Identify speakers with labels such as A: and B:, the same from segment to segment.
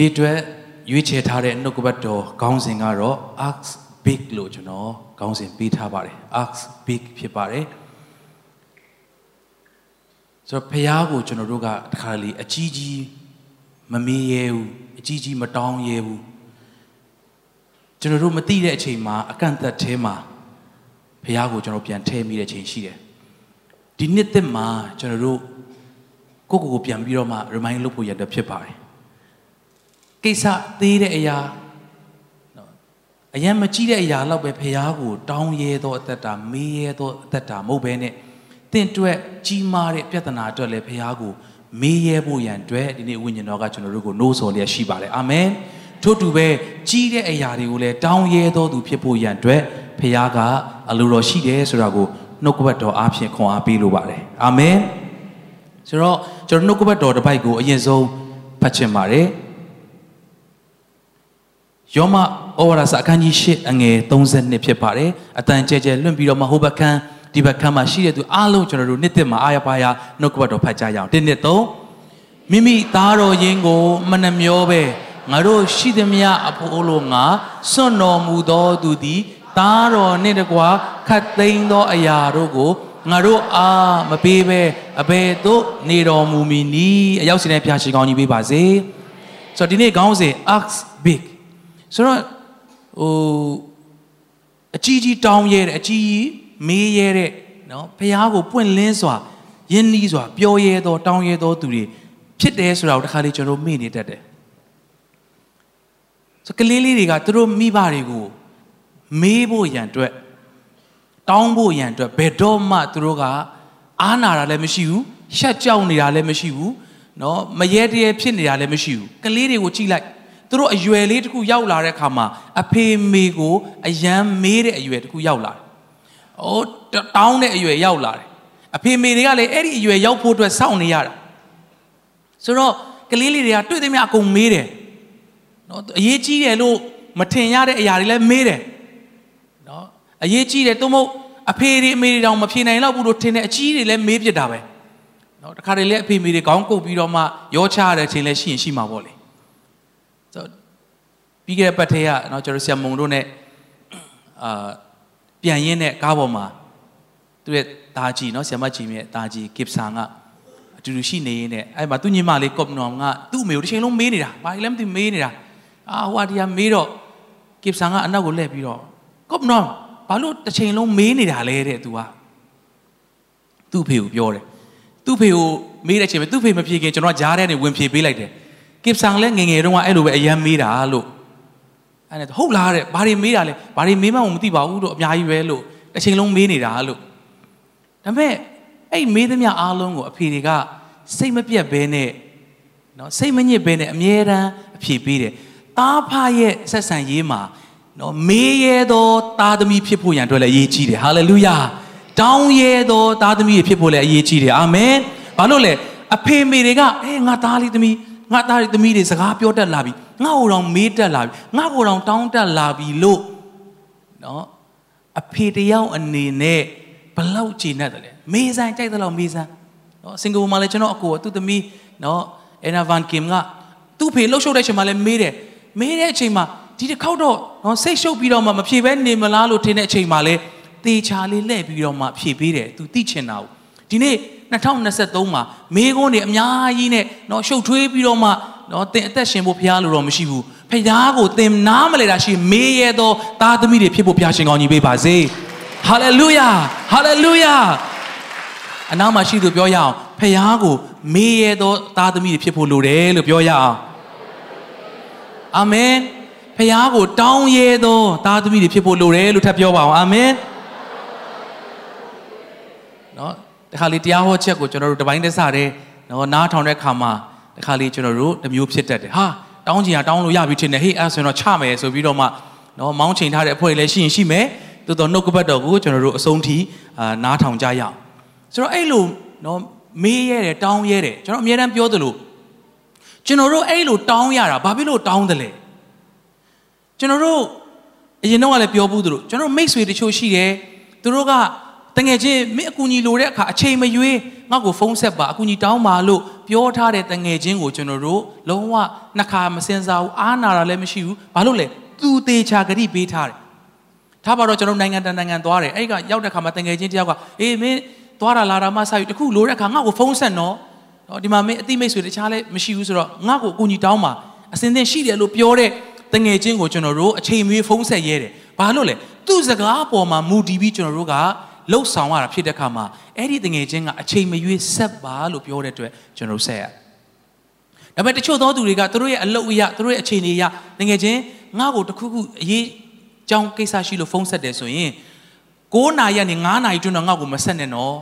A: နေ့အတွက်ရွေးချယ်ထားတဲ့နှုတ်ကပတ်တော်ခေါင်းစဉ်ကတော့ ask big လို့ကျွန်တော်ခေါင်းစဉ်ပေးထားပါတယ် ask big ဖြစ်ပါတယ်ဆိုတော့ဖះကိုကျွန်တော်တို့ကတခါလေအကြီးကြီးမမေးရဲဘူးအကြီးကြီးမတောင်းရဲဘူးကျွန်တော်တို့မသိတဲ့အချိန်မှာအကန့်အသတ်ထဲမှာဖះကိုကျွန်တော်ပြန်ထည့်မိတဲ့အချိန်ရှိတယ်ဒီနှစ်သက်မှာကျွန်တော်တို့ကိုကိုကိုပြန်ပြီးတော့မှ remind လုပ်ဖို့ရတဲ့ဖြစ်ပါတယ် ကိစ္စသေးတဲ့အရာနော်အရင်မကြည့်တဲ့အရာတော့ပဲဖះကိုတောင်းရဲသောအသက်တာမေးရဲသောအသက်တာမဟုတ်ဘဲနဲ့တင့်အတွက်ကြီးမားတဲ့ပြဿနာအတွက်လည်းဖះကိုမေးရဲဖို့ရန်အတွက်ဒီနေ့ဝိညာဉ်တော်ကကျွန်တော်တို့ကိုနှိုးဆော်လျက်ရှိပါတယ်အာမင်ထို့တူပဲကြီးတဲ့အရာတွေကိုလည်းတောင်းရဲသောသူဖြစ်ဖို့ရန်အတွက်ဖះကအလိုတော်ရှိတယ်ဆိုတာကိုနှုတ်ကပတ်တော်အားဖြင့်ခွန်အားပေးလိုပါတယ်အာမင်ဆိုတော့ကျွန်တော်နှုတ်ကပတ်တော်တစ်ပိုက်ကိုအရင်ဆုံးဖတ်ချင်ပါတယ် ယောမဩဝါဒစာအခန်းကြီး၈အငယ်32ဖြစ်ပါတယ်အတန်ကျဲကျဲလွင့်ပြီးတော့မှဟိုဘက်ခန်းဒီဘက်ခန်းမှာရှိတဲ့သူအားလုံးကျွန်တော်တို့နှစ်သက်မှာအာရပါရနှုတ်ကပတ်တော်ဖတ်ကြရအောင်တစ်နှစ်သုံးမိမိသားတော်ရင်းကိုမနှမျောပဲငါတို့ရှိသမျှအဖို့လို့ငါစွန့်တော်မူသောသူသည်သားတော်နှင့်တကွာခတ်သိမ်းသောအရာတို့ကိုငါတို့အားမပေးပဲအဘယ်သို့နေတော်မူမည်နည်းအရောက်စင်းတဲ့ဖျားရှိကောင်းကြီးပေးပါစေဆိုတော့ဒီနေ့ခေါင်းစဉ် ask big ဆိုတော့ဟိုအကြီးကြီးတောင်းရဲတယ်အကြီးကြီးမေးရဲတဲ့နော်ဖះကိုပွင့်လင်းစွာယဉ်နီးစွာပြောရဲသောတောင်းရဲသောသူတွေဖြစ်တယ်ဆိုတာကိုတစ်ခါလေးကျွန်တော်မေ့နေတတ်တယ်ဆိုကလေးလေးတွေကသူတို့မိဘတွေကိုမေးဖို့ရန်အတွက်တောင်းဖို့ရန်အတွက်ဘယ်တော့မှသူတို့ကအားနာတာလည်းမရှိဘူးရှက်ကြောက်နေတာလည်းမရှိဘူးเนาะမရဲတရဲဖြစ်နေတာလည်းမရှိဘူးကလေးတွေကိုကြည့်လိုက် သူတို့အရွယ်လေးတစ်ခုရောက်လာတဲ့အခါမှာအဖေမေကိုအယမ်းမေးတဲ့အရွယ်တစ်ခုရောက်လာတယ်။အိုးတောင်းတဲ့အရွယ်ရောက်လာတယ်။အဖေမေတွေကလည်းအဲ့ဒီအရွယ်ရောက်ဖို့အတွက်စောင့်နေရတာ။ဆိုတော့ကလေးလေးတွေကတွေ့သည်များအကုန်မေးတယ်။နော်အရေးကြီးတယ်လို့မထင်ရတဲ့အရာတွေလည်းမေးတယ်။နော်အရေးကြီးတယ်သို့မဟုတ်အဖေတွေအမေတွေတောင်မဖြေနိုင်တော့ဘူးလို့ထင်တဲ့အကြီးတွေလည်းမေးပြစ်တာပဲ။နော်တခါတည်းလည်းအဖေမေတွေခေါင်းကုပ်ပြီးတော့မှရောချရတဲ့အချိန်လည်းရှိရင်ရှိမှာပေါ့လေ။ဆို ပြီးခဲ့တဲ့ပတ်ထဲကနော်ကျွန်တော်ဆရာမုံတို့နဲ့အာပြန်ရင်းတဲ့ကားပေါ်မှာသူ့ရဲ့သားကြီးနော်ဆရာမကြီးရဲ့သားကြီးကိပ္ဆန်ကအတူတူရှိနေရင်းနဲ့အဲ့မှာသူ့ညီမလေးကော့ပနော်ကသူ့အမေကိုတစ်ချိန်လုံးမေးနေတာဘာလဲမသိမေးနေတာအာဟိုအတရားမေးတော့ကိပ္ဆန်ကအနောက်ကိုလှည့်ပြီးတော့ကော့ပနော်ဘာလို့တစ်ချိန်လုံးမေးနေတာလဲတဲ့သူကသူ့ဖေကိုပြောတယ်သူ့ဖေကိုမေးတဲ့အချိန်မှာသူ့ဖေမပြေခင်ကျွန်တော်ကကြားထဲနေဝင်ဖြေပေးလိုက်တယ်ကိပ္ဆန်လည်းငငယ်တုန်းကအဲ့လိုပဲအယမ်းမေးတာလို့ အဲ့ဒါဟုတ်လားတဲ့ဘာတွေမေးတာလဲဘာတွေမေးမှမသိပါဘူးတော့အများကြီးပဲလို့တစ်ချိန်လုံးမေးနေတာလို့ဒါပေမဲ့အဲ့မေးသမျှအားလုံးကိုအဖေတွေကစိတ်မပြတ်ဘဲနဲ့နော်စိတ်မညစ်ဘဲနဲ့အမြဲတမ်းအဖြေပေးတယ်တားဖရဲ့ဆက်ဆံရေးမှာနော်မေးရဲသောသားသမီးဖြစ်ဖို့ရန်အတွက်လည်းအရေးကြီးတယ်ဟာလေလုယာတောင်းရဲသောသားသမီးတွေဖြစ်ဖို့လည်းအရေးကြီးတယ်အာမင်ဘာလို့လဲအဖေမေတွေကအဲငါသားလေးသမီးငါသားသမီးတွေစကားပြောတတ်လာပြီ ငါ့ကိုတော့မေးတက်လာပြီငါ့ကိုတော့တောင်းတက်လာပြီလို့နော်အဖေတယောက်အနေနဲ့ဘလောက်ကြည်နေတယ်လဲမေးဆိုင်ကြိုက်တယ်လို့မေးဆိုင်နော်စင်ကာပူမှာလည်းကျွန်တော်အကိုကသူ့သမီးနော်အနာဗန်ကင်ကသူ့ဖေလှုပ်ရှုပ်တဲ့အချိန်မှာလည်းမေးတယ်မေးတဲ့အချိန်မှာဒီတစ်ခေါက်တော့နော်စိတ်ရှုပ်ပြီးတော့မှမဖြေဘဲနေမလားလို့ထင်တဲ့အချိန်မှာလည်းတေချာလေးလှည့်ပြီးတော့မှဖြေပေးတယ်သူသိချင်တာကိုဒီနေ့2023မှာမေးခွန်းတွေအများကြီးနဲ့နော်ရှုပ်ထွေးပြီးတော့မှ နော်သင်အသက်ရှင်ဖို့ဘုရားလိုတော့မရှိဘူးဘုရားကိုသင်နားမလဲတာရှိမေးရသောသားသမီးတွေဖြစ်ဖို့ဘုရားရှင်ကောင်းကြီးပေးပါစေဟာလေလုယာဟာလေလုယာအနောက်မှာရှိသူပြောရအောင်ဖခင်ကိုမေးရသောသားသမီးတွေဖြစ်ဖို့လိုတယ်လို့ပြောရအောင်အာမင်ဖခင်ကိုတောင်းရသောသားသမီးတွေဖြစ်ဖို့လိုတယ်လို့ထပ်ပြောပါအောင်အာမင်နော်ဒီခါလေးတရားဟောချက်ကိုကျွန်တော်တို့တပိုင်းတစတဲ့နော်နားထောင်တဲ့ခါမှာ တခါလေကျွန်တော်တို့တမျိုးဖြစ်တတ်တယ်ဟာတောင်းချင်တာတောင်းလို့ရပြီထင်တယ်ဟေးအဲ့ဆိုရင်တော့ချမယ်ဆိုပြီးတော့မှနော်မောင်းချိန်ထားတဲ့အဖွဲ့လည်းရှိရင်ရှိမယ်တိုးတော့နှုတ်ကပတ်တော်ကိုကျွန်တော်တို့အဆုံးထိအာနားထောင်ကြရအောင်ဆိုတော့အဲ့လိုနော်မေးရဲတယ်တောင်းရဲတယ်ကျွန်တော်အများတမ်းပြောသလိုကျွန်တော်တို့အဲ့လိုတောင်းရတာဘာဖြစ်လို့တောင်းတယ်လဲကျွန်တော်တို့အရင်တော့ကလည်းပြောဘူးသူတို့ကျွန်တော်မိတ်ဆွေတချို့ရှိတယ်သူတို့ကတ ငယ်ချင်းမင်းအကူကြီးလိုတဲ့အခါအချိန်မရွေးငါ့ကိုဖုန်းဆက်ပါအကူကြီးတောင်းပါလို့ပြောထားတဲ့တငယ်ချင်းကိုကျွန်တော်တို့လုံးဝနှစ်ခါမစင်စားဘူးအားနာတာလည်းမရှိဘူးဘာလို့လဲသူသေးချာဂရိပေးထားတယ်ထားပါတော့ကျွန်တော်နိုင်ငံတန်နိုင်ငံသွားတယ်အဲ့ကရောက်တဲ့ခါမှာတငယ်ချင်းတယောက်ကအေးမင်းသွားတာလာတာမှစယူတခုလိုတဲ့ခါငါ့ကိုဖုန်းဆက်နော်ဒီမှာမင်းအတိမိတ်ဆွေတခြားလည်းမရှိဘူးဆိုတော့ငါ့ကိုအကူကြီးတောင်းပါအစင်းသင်ရှိတယ်လို့ပြောတဲ့တငယ်ချင်းကိုကျွန်တော်တို့အချိန်မီဖုန်းဆက်ရဲတယ်ဘာလို့လဲသူ့စကားအပေါ်မှာမူတည်ပြီးကျွန်တော်တို့က လှုပ်ဆောင်ရတာဖြစ်တဲ့ခါမှာအဲ့ဒီတငယ်ချင်းကအချိန်မရွေးဆက်ပါလို့ပြောတဲ့အတွက်ကျွန်တော်ဆက်ရဒါပေမဲ့တချို့သောသူတွေကသူတို့ရဲ့အလုပ်အရာသူတို့ရဲ့အခြေအနေအရတငယ်ချင်းငါ့ကိုတခုခုအရေးကြောင်းကိစ္စရှိလို့ဖုန်းဆက်တယ်ဆိုရင်9နာရီကနေ9နာရီတွင်းတော့ငါ့ကိုမဆက်နဲ့နော်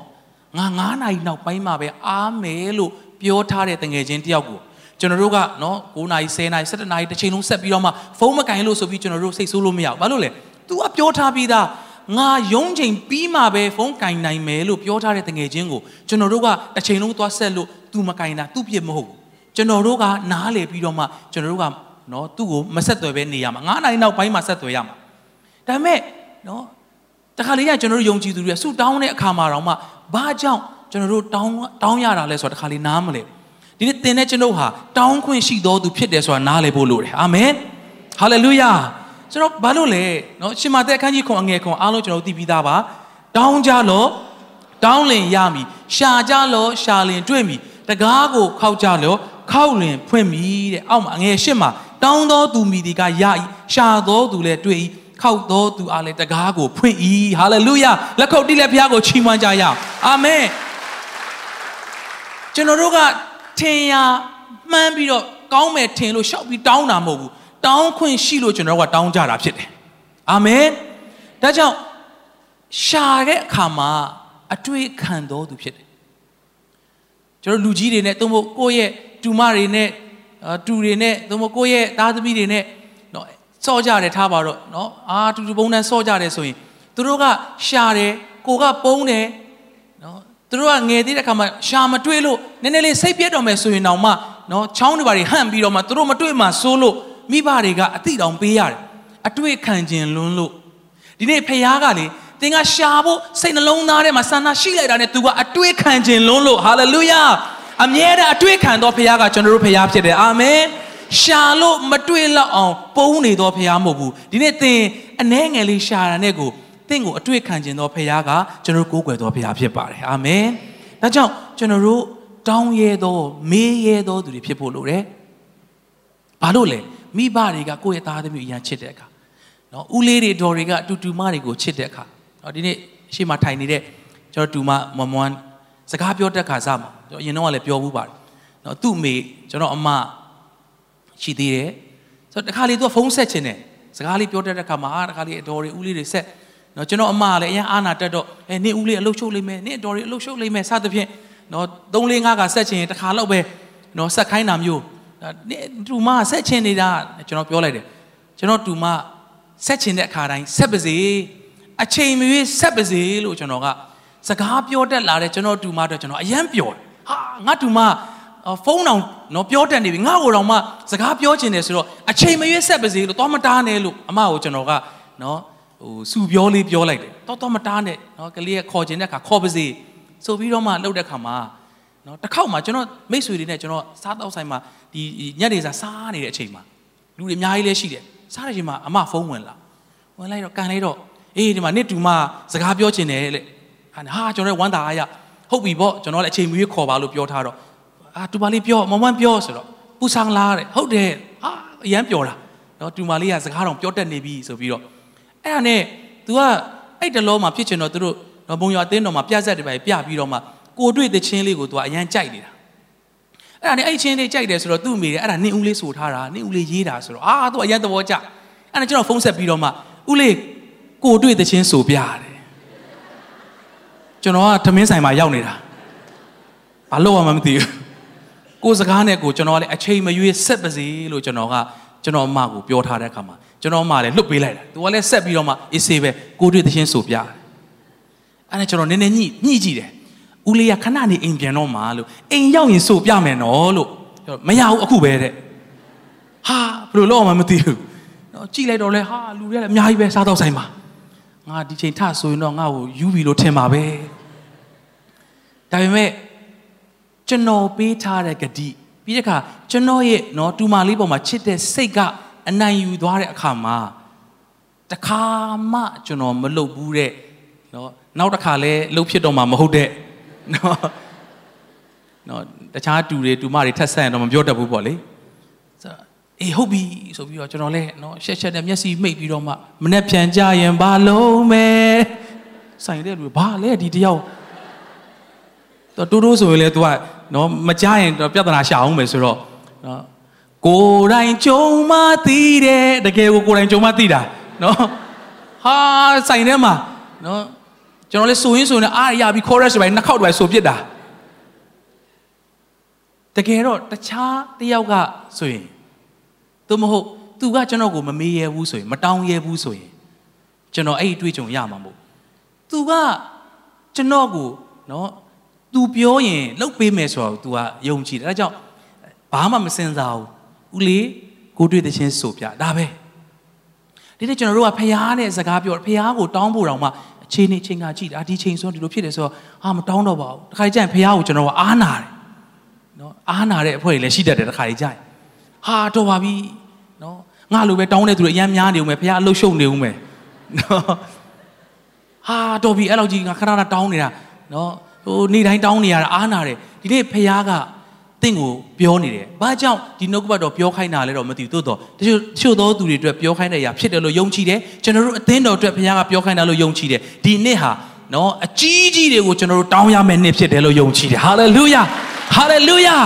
A: ငါ9နာရီနောက်ပိုင်းမှာပဲအားမယ်လို့ပြောထားတဲ့တငယ်ချင်းတယောက်ကိုကျွန်တော်တို့ကနော်9နာရီ10နာရီ17နာရီတစ်ချိန်လုံးဆက်ပြီးတော့မှဖုန်းမကင်လို့ဆိုပြီးကျွန်တော်တို့စိတ်ဆိုးလို့မရဘူးဘာလို့လဲ तू ကပြောထားပြီးသား ငါယုံချိန်ပြီးမှပဲဖုန်းကင်နိုင်မယ်လို့ပြောထားတဲ့တငယ်ချင်းကိုကျွန်တော်တို့ကတစ်ချိန်လုံးသွားဆက်လို့ तू မကင်တာသူ့ပြစ်မဟုတ်ဘူးကျွန်တော်တို့ကနားလေပြီးတော့မှကျွန်တော်တို့ကနော်သူ့ကိုမဆက်သွယ်ပဲနေရမှာ9နာရီနောက်ပိုင်းမှဆက်သွယ်ရမှာဒါပေမဲ့နော်တခါလေကကျွန်တော်တို့ယုံကြည်သူတွေဆူတောင်းတဲ့အခါမှာတော့မှဘာကြောင့်ကျွန်တော်တို့တောင်းတောင်းရတာလဲဆိုတာတခါလေနားမလဲဒီနေ့သင်တဲ့ကျွန်ုပ်ဟာတောင်းခွင့်ရှိတော်သူဖြစ်တယ်ဆိုတာနားလည်ဖို့လိုတယ်အာမင်ဟာလေလုယာ ကျွန်တော်ဘာလို့လဲเนาะရှင်မသက်အခန်းကြီးခွန်အငယ်ခွန်အားလုံးကျွန်တော်သိပြီးသားပါတောင်းကြလောတောင်းလင်ရမည်ရှာကြလောရှာလင်တွေ့မည်တကားကိုခောက်ကြလောခောက်လင်ဖွင့်မည်တဲ့အောက်မှာအငယ်ရှစ်မှာတောင်းသောသူမိဒီကရ၏ရှာသောသူလည်းတွေ့၏ခောက်သောသူအားလည်းတကားကိုဖွင့်၏ဟာလေလုယာလက်ခုပ်တီးလက်ဖျားကိုချီးမွမ်းကြရအောင်အာမင်ကျွန်တော်တို့ကထင်ရမှန်းပြီးတော့ကောင်းမယ်ထင်လို့ရှောက်ပြီးတောင်းတာမဟုတ်ဘူး တောင်းခွင့်ရှိလို့ကျွန်တော်တို့ကတောင်းကြတာဖြစ်တယ်အာမင်ဒါကြောင့်ရှာတဲ့အခါမှာအတွေ့ခံတော်သူဖြစ်တယ်ကျွန်တော်လူကြီးတွေနဲ့သို့မဟုတ်ကိုယ့်ရဲ့တူမတွေနဲ့တူတွေနဲ့သို့မဟုတ်ကိုယ့်ရဲ့သားသမီးတွေနဲ့နော်စော့ကြတယ်ထားပါတော့နော်အာတူတူပုံနှံစော့ကြတယ်ဆိုရင်သူတို့ကရှာတယ်ကိုကပုံးတယ်နော်သူတို့ကငယ်သေးတဲ့ခါမှာရှာမတွေ့လို့နည်းနည်းလေးစိတ်ပြတ်တော်မယ်ဆိုရင်တောင်မှနော်ချောင်းတွေပါတွေဟန့်ပြီးတော့မှသူတို့မတွေ့မှစိုးလို့ မိဘတွေကအတိတောင်ပေးရတယ်အတွေ့ခံခြင်းလွန်းလို့ဒီနေ့ဖခင်ကလေသင်ကရှာဖို့စိတ်နှလုံးသားထဲမှာဆန္ဒရှိလိုက်တာနဲ့ तू ကအတွေ့ခံခြင်းလွန်းလို့ဟာလေလုယာအမြဲတမ်းအတွေ့ခံသောဖခင်ကကျွန်တော်တို့ဖခင်ဖြစ်တယ်အာမင်ရှာလို့မတွေ့လောက်အောင်ပုံနေသောဖခင်မဟုတ်ဘူးဒီနေ့သင်အနှဲငယ်လေးရှာတာနဲ့ကိုသင်ကိုအတွေ့ခံခြင်းသောဖခင်ကကျွန်တော်တို့ကိုးကွယ်သောဖခင်ဖြစ်ပါတယ်အာမင်ဒါကြောင့်ကျွန်တော်တို့တောင်းရဲသောမေးရဲသောသူတွေဖြစ်ဖို့လိုတယ်ဘာလို့လဲ မိဘတွေကကိုယ့်ရဲ့သားသမီးအရန်ချစ်တဲ့အခါနော်ဦးလေးတွေဒေါ်တွေကအတူတူမတွေကိုချစ်တဲ့အခါနော်ဒီနေ့ရှေ့မှာထိုင်နေတဲ့ကျွန်တော်တူမမမွန်းစကားပြောတဲ့ခါစားမှာကျွန်တော်အရင်တော့လည်းပြောဘူးပါတယ်နော်သူ့အမေကျွန်တော်အမရှိသေးတယ်ဆိုတော့တခါလေသူကဖုန်းဆက်ချင်တယ်စကားလေးပြောတတ်တဲ့ခါမှာတခါလေအတော်တွေဦးလေးတွေဆက်နော်ကျွန်တော်အမကလည်းအရင်အာနာတက်တော့အဲနင့်ဦးလေးအလုတ်ရှုပ်လိမ့်မယ်နင့်အတော်တွေအလုတ်ရှုပ်လိမ့်မယ်စသဖြင့်နော်3 4 5ကဆက်ချင်ရင်တခါလောက်ပဲနော်ဆက်ခိုင်းတာမျိုး တူမဆက်ချင်နေတာကျွန်တော်ပြောလိုက်တယ်ကျွန်တော်တူမဆက်ချင်တဲ့အခါတိုင်းဆက်ပါစေအချိန်မရွေးဆက်ပါစေလို့ကျွန်တော်ကစကားပြောတတ်လာတဲ့ကျွန်တော်တူမတော့ကျွန်တော်အယမ်းပျော်ဟာငါတူမဖုန်းအောင်နော်ပြောတတ်နေပြီငါ့ကိုတော့မှစကားပြောချင်တယ်ဆိုတော့အချိန်မရွေးဆက်ပါစေလို့တော့မတားနဲ့လို့အမကိုကျွန်တော်ကနော်ဟိုစူပြောလေးပြောလိုက်တယ်တော့တော့မတားနဲ့နော်ကလေးကခေါ်ချင်တဲ့အခါခေါ်ပါစေဆိုပြီးတော့မှလှုပ်တဲ့အခါမှာ နော်တစ်ခေါက်မှာကျွန်တော်မိတ်ဆွေတွေနဲ့ကျွန်တော်စားတော့ဆိုင်မှာဒီညနေစာစားနေတဲ့အချိန်မှာလူတွေအများကြီးလည်းရှိတယ်စားတဲ့အချိန်မှာအမဖုန်းဝင်လာဝင်လိုက်တော့ကန်လိုက်တော့အေးဒီမှာနစ်တူမစကားပြောချင်တယ်လေဟာကျွန်တော်ဝမ်းသာအားရဟုတ်ပြီပေါ့ကျွန်တော်လည်းအချိန်မီခေါ်ပါလို့ပြောထားတော့အာတူမလေးပြောမမန်းပြောဆိုတော့ပူဆောင်လာတဲ့ဟုတ်တယ်ဟာအရန်ပြောတာနော်တူမလေးကစကားတော့ပြောတတ်နေပြီဆိုပြီးတော့အဲ့ဒါနဲ့ तू ကအဲ့တလုံးမှာဖြစ်ချင်တော့သူတို့ဘုံရွာအတင်းတော်မှာပြဆက်တွေပဲပြပြီးတော့မှ ကိုတွေ့တဲ့ချင်းလေးကို तू ကအရန်ကြိုက်နေတာအဲ့ဒါနဲ့အဲ့ချင်းလေးကြိုက်တယ်ဆိုတော့သူ့အမေကအဲ့ဒါနင့်ဦးလေးဆိုထားတာနင့်ဦးလေးရေးတာဆိုတော့အာသူအရန်သဘောကျအဲ့ဒါကျွန်တော်ဖုန်းဆက်ပြီးတော့မှဦးလေးကိုတွေ့တဲ့ချင်းဆိုပြရတယ်ကျွန်တော်ကသမင်းဆိုင်မှာရောက်နေတာဘာလို့မှမသိဘူးကိုစကားနဲ့ကိုကျွန်တော်ကလည်းအချိန်မရွေးဆက်ပါစေလို့ကျွန်တော်ကကျွန်တော်အမကိုပြောထားတဲ့အခါမှာကျွန်တော်အမလည်းလှုပ်ပေးလိုက်တာသူကလည်းဆက်ပြီးတော့မှအေးစေးပဲကိုတွေ့တဲ့ချင်းဆိုပြတယ်အဲ့ဒါကျွန်တော်နည်းနည်းညှိညှိကြည့်တယ် ဦးလေးကခဏနေအိမ်ပြန်တော့မှာလို့အိမ်ရောက်ရင်ဆိုပြမယ်နော်လို့မရဘူးအခုပဲတဲ့ဟာဘယ်လိုလုပ်အောင်မသိဘူးနော်ကြည့်လိုက်တော့လဲဟာလူတွေကလည်းအများကြီးပဲစားတော့ဆိုင်မှာငါဒီချိန်ထဆိုရင်တော့ငါ့ကိုယူပြီလို့ထင်ပါပဲဒါပေမဲ့ကျွန်တော်ပေးထားတဲ့ဂတိပြီးတဲ့အခါကျွန်တော်ရဲ့နော်တူမလေးပေါ်မှာချစ်တဲ့စိတ်ကအနိုင်ယူသွားတဲ့အခါမှာတခါမှကျွန်တော်မလုပ်ဘူးတဲ့နော်နောက်တစ်ခါလဲလှုပ်ဖြစ်တော့မှမဟုတ်တဲ့ နော်နော်တခြားတူတွေတူမတွေထက်ဆက်ရင်တော့မပြောတတ်ဘူးပေါ့လေဆိုတော့အေးဟုတ်ပြီဆိုပြီးတော့ကျွန်တော်လည်းနော်ရှက်ရှက်နဲ့မျက်စိမိတ်ပြီးတော့မှမနဲ့ပြန်ကြရင်ဘာလုံးမဲဆိုင်တဲ့လူဘာလဲဒီတယောက်တော့တိုးတိုးဆိုရင်လေ तू ကနော်မကြရင်တော့ပြဿနာရှာအောင်မယ်ဆိုတော့နော်ကိုယ်တိုင်ကြုံမသိတယ်တကယ်ကိုကိုယ်တိုင်ကြုံမသိတာနော်ဟာဆိုင်ထဲမှာနော် ကျွန်တော်လည်းဆိုရင်းဆိုနေအားရပြီး chorus ပဲနှစ်ခေါက်တည်းဆိုပြစ်တာတကယ်တော့တခြားတယောက်ကဆိုရင်သူမဟုတ်သူကကျွန်တော်ကိုမမေးရဘူးဆိုရင်မတောင်းရဘူးဆိုရင်ကျွန်တော်အဲ့ဒီတွေးကြုံရမှာမို့သူကကျွန်တော်ကိုနော် तू ပြောရင်လှုပ်ပေးမယ်ဆိုတော့ तू ကယုံကြည်တယ်အဲဒါကြောင့်ဘာမှမစင်စားဘူးဦးလေးကိုတွေ့တဲ့ချင်းဆိုပြဒါပဲဒီနေ့ကျွန်တော်တို့ကဖျားနဲ့စကားပြောဖျားကိုတောင်းဖို့တောင်မှအ ချိန်နဲ့ချိန်ကကြည့်တာဒီချိန်ဆိုဒီလိုဖြစ်တယ်ဆိုတော့အာမတောင်းတော့ပါဘူးတခါကျရင်ဖျားကိုကျွန်တော်ကအားနာတယ်နော်အားနာတဲ့အဖွဲ့တွေလည်းရှိတတ်တယ်တခါကျရင်ဟာတော့ပါပြီနော်ငါလိုပဲတောင်းတဲ့သူတွေအများများနေဦးမယ်ဖျားအလုရှုံနေဦးမယ်နော်ဟာတော်ပြီအဲ့လောက်ကြီးငါခဏခဏတောင်းနေတာနော်ဟိုနေ့တိုင်းတောင်းနေရတာအားနာတယ်ဒီနေ့ဖျားက တင့်ကိုပြောနေတယ်။ဘာကြောင့်ဒီနှုတ်ကပတ်တော်ပြောခိုင်းတာလဲတော့မသိဘူး။သို့တော့တချို့တချို့သောသူတွေအတွက်ပြောခိုင်းတဲ့အရာဖြစ်တယ်လို့ယုံကြည်တယ်။ကျွန်တော်တို့အသင်းတော်အတွက်ဘုရားကပြောခိုင်းတာလို့ယုံကြည်တယ်။ဒီနှစ်ဟာနော်အကြီးကြီးတွေကိုကျွန်တော်တို့တောင်းရမယ့်နှစ်ဖြစ်တယ်လို့ယုံကြည်တယ်။ဟာလေလုယာ။ဟာလေလုယာ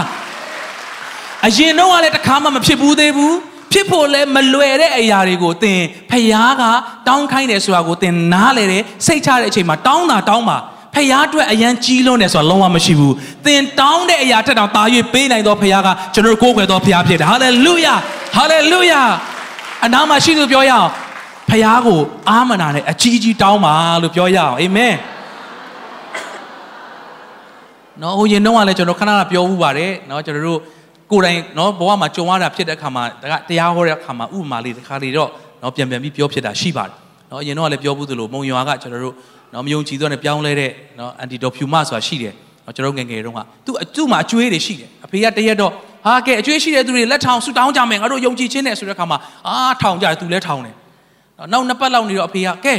A: ။အရင်တော့လည်းတစ်ခါမှမဖြစ်ဘူးသေးဘူး။ဖြစ်ဖို့လည်းမလွယ်တဲ့အရာတွေကိုသင်ဖျားကတောင်းခိုင်းတယ်ဆိုတာကိုသင်နားလေတယ်စိတ်ချတဲ့အချိန်မှာတောင်းတာတောင်းပါ ဖခင်အတွက်အရန်ကြီးလွန်းတယ်ဆိုတာလုံးဝမရှိဘူးသင်တောင်းတဲ့အရာထက်တောင်တာ၍ပေးနိုင်သောဖခင်ကကျွန်တော်ကိုးကွယ်သောဖခင်ဖြစ်တယ်ဟာလေလုယာဟာလေလုယာအနာမှာရှိသူပြောရအောင်ဖခင်ကိုအာမနာနဲ့အကြီးကြီးတောင်းပါလို့ပြောရအောင်အာမင်နော်ဟိုရင်တော့ကလည်းကျွန်တော်ခဏခဏပြောမှုပါတယ်နော်ကျွန်တော်တို့ကိုယ်တိုင်နော်ဘဝမှာကြုံရတာဖြစ်တဲ့အခါမှာတရားဟောတဲ့အခါမှာဥပမာလေးတစ်ခါလေးတော့နော်ပြန်ပြန်ပြီးပြောဖြစ်တာရှိပါတယ်နော်အရင်တော့လည်းပြောဘူးသလိုမုံရွာကကျွန်တော်တို့ နော်မယုံကြည်သောနဲ့ပြောင်းလဲတဲ့နော်အန်တီဒေါ်ဖြူမဆိုတာရှိတယ်နော်ကျွန်တော်ငယ်ငယ်တုန်းကသူ့သူ့မှာအကျွေးတွေရှိတယ်အဖေကတရက်တော့ဟာကဲအကျွေးရှိတဲ့သူတွေလက်ထောင်ဆူတောင်းကြမယ်ငါတို့ယုံကြည်ခြင်းနဲ့ဆိုတဲ့အခါမှာအာထောင်ကြတယ်သူလည်းထောင်တယ်နော်နောက်နှစ်ပတ်လောက်နေတော့အဖေကကဲ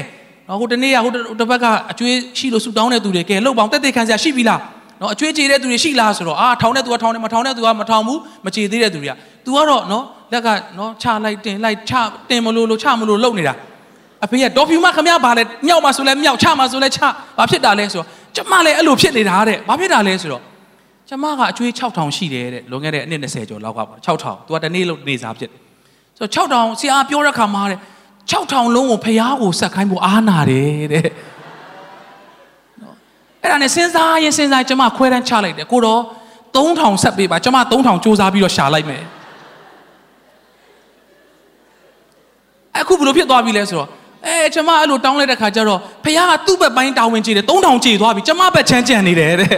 A: နော်ဟိုတနေ့ကဟိုတစ်ပတ်ကအကျွေးရှိလို့ဆူတောင်းတဲ့သူတွေကဲလှုပ်ပေါင်းတက်တက်ခံစရာရှိပြီလားနော်အကျွေးကြေတဲ့သူတွေရှိလားဆိုတော့အာထောင်တဲ့သူကထောင်တယ်မထောင်တဲ့သူကမထောင်ဘူးမကြေသေးတဲ့သူတွေက तू ကတော့နော်လက်ကနော်ချလိုက်တင်လိုက်ချတင်မလို့လို့ချမလို့လှုပ်နေတာ အဖေကဒေါ်ဖြူမခမရပါလဲမြောက်မှာဆိုလဲမြောက်ချမှာဆိုလဲချဘာဖြစ်တာလဲဆိုတော့ကျမလည်းအဲ့လိုဖြစ်နေတာတဲ့ဘာဖြစ်တာလဲဆိုတော့ကျမကအကျွေး6000ရှိတယ်တဲ့လွန်ခဲ့တဲ့အနှစ်20ကျော်လောက်ကပါ6000 तू ကတနေ့လို့နေစားဖြစ်ဆိုတော့6000ဆရာပြောတဲ့ခါမှာတဲ့6000လုံးကိုဖျားကိုဆက်ခိုင်းဖို့အားနာတယ်တဲ့အဲ့ဒါနဲ့စဉ်းစားရင်စဉ်းစားကျမခွဲတန်းချလိုက်တယ်ကိုတော့3000ဆက်ပေးပါကျမ3000စူးစမ်းပြီးတော့ရှာလိုက်မယ်အခုဘယ်လိုဖြစ်သွားပြီလဲဆိုတော့ အဲကျမအဲ့လိုတောင်းလိုက်တဲ့ခါကျတော့ဖခင်ကသူ့ဘက်ပိုင်းတာဝန်ကြီးတယ်3000ကြေသွားပြီကျမဘက်ချမ်းကြံနေတယ်တဲ့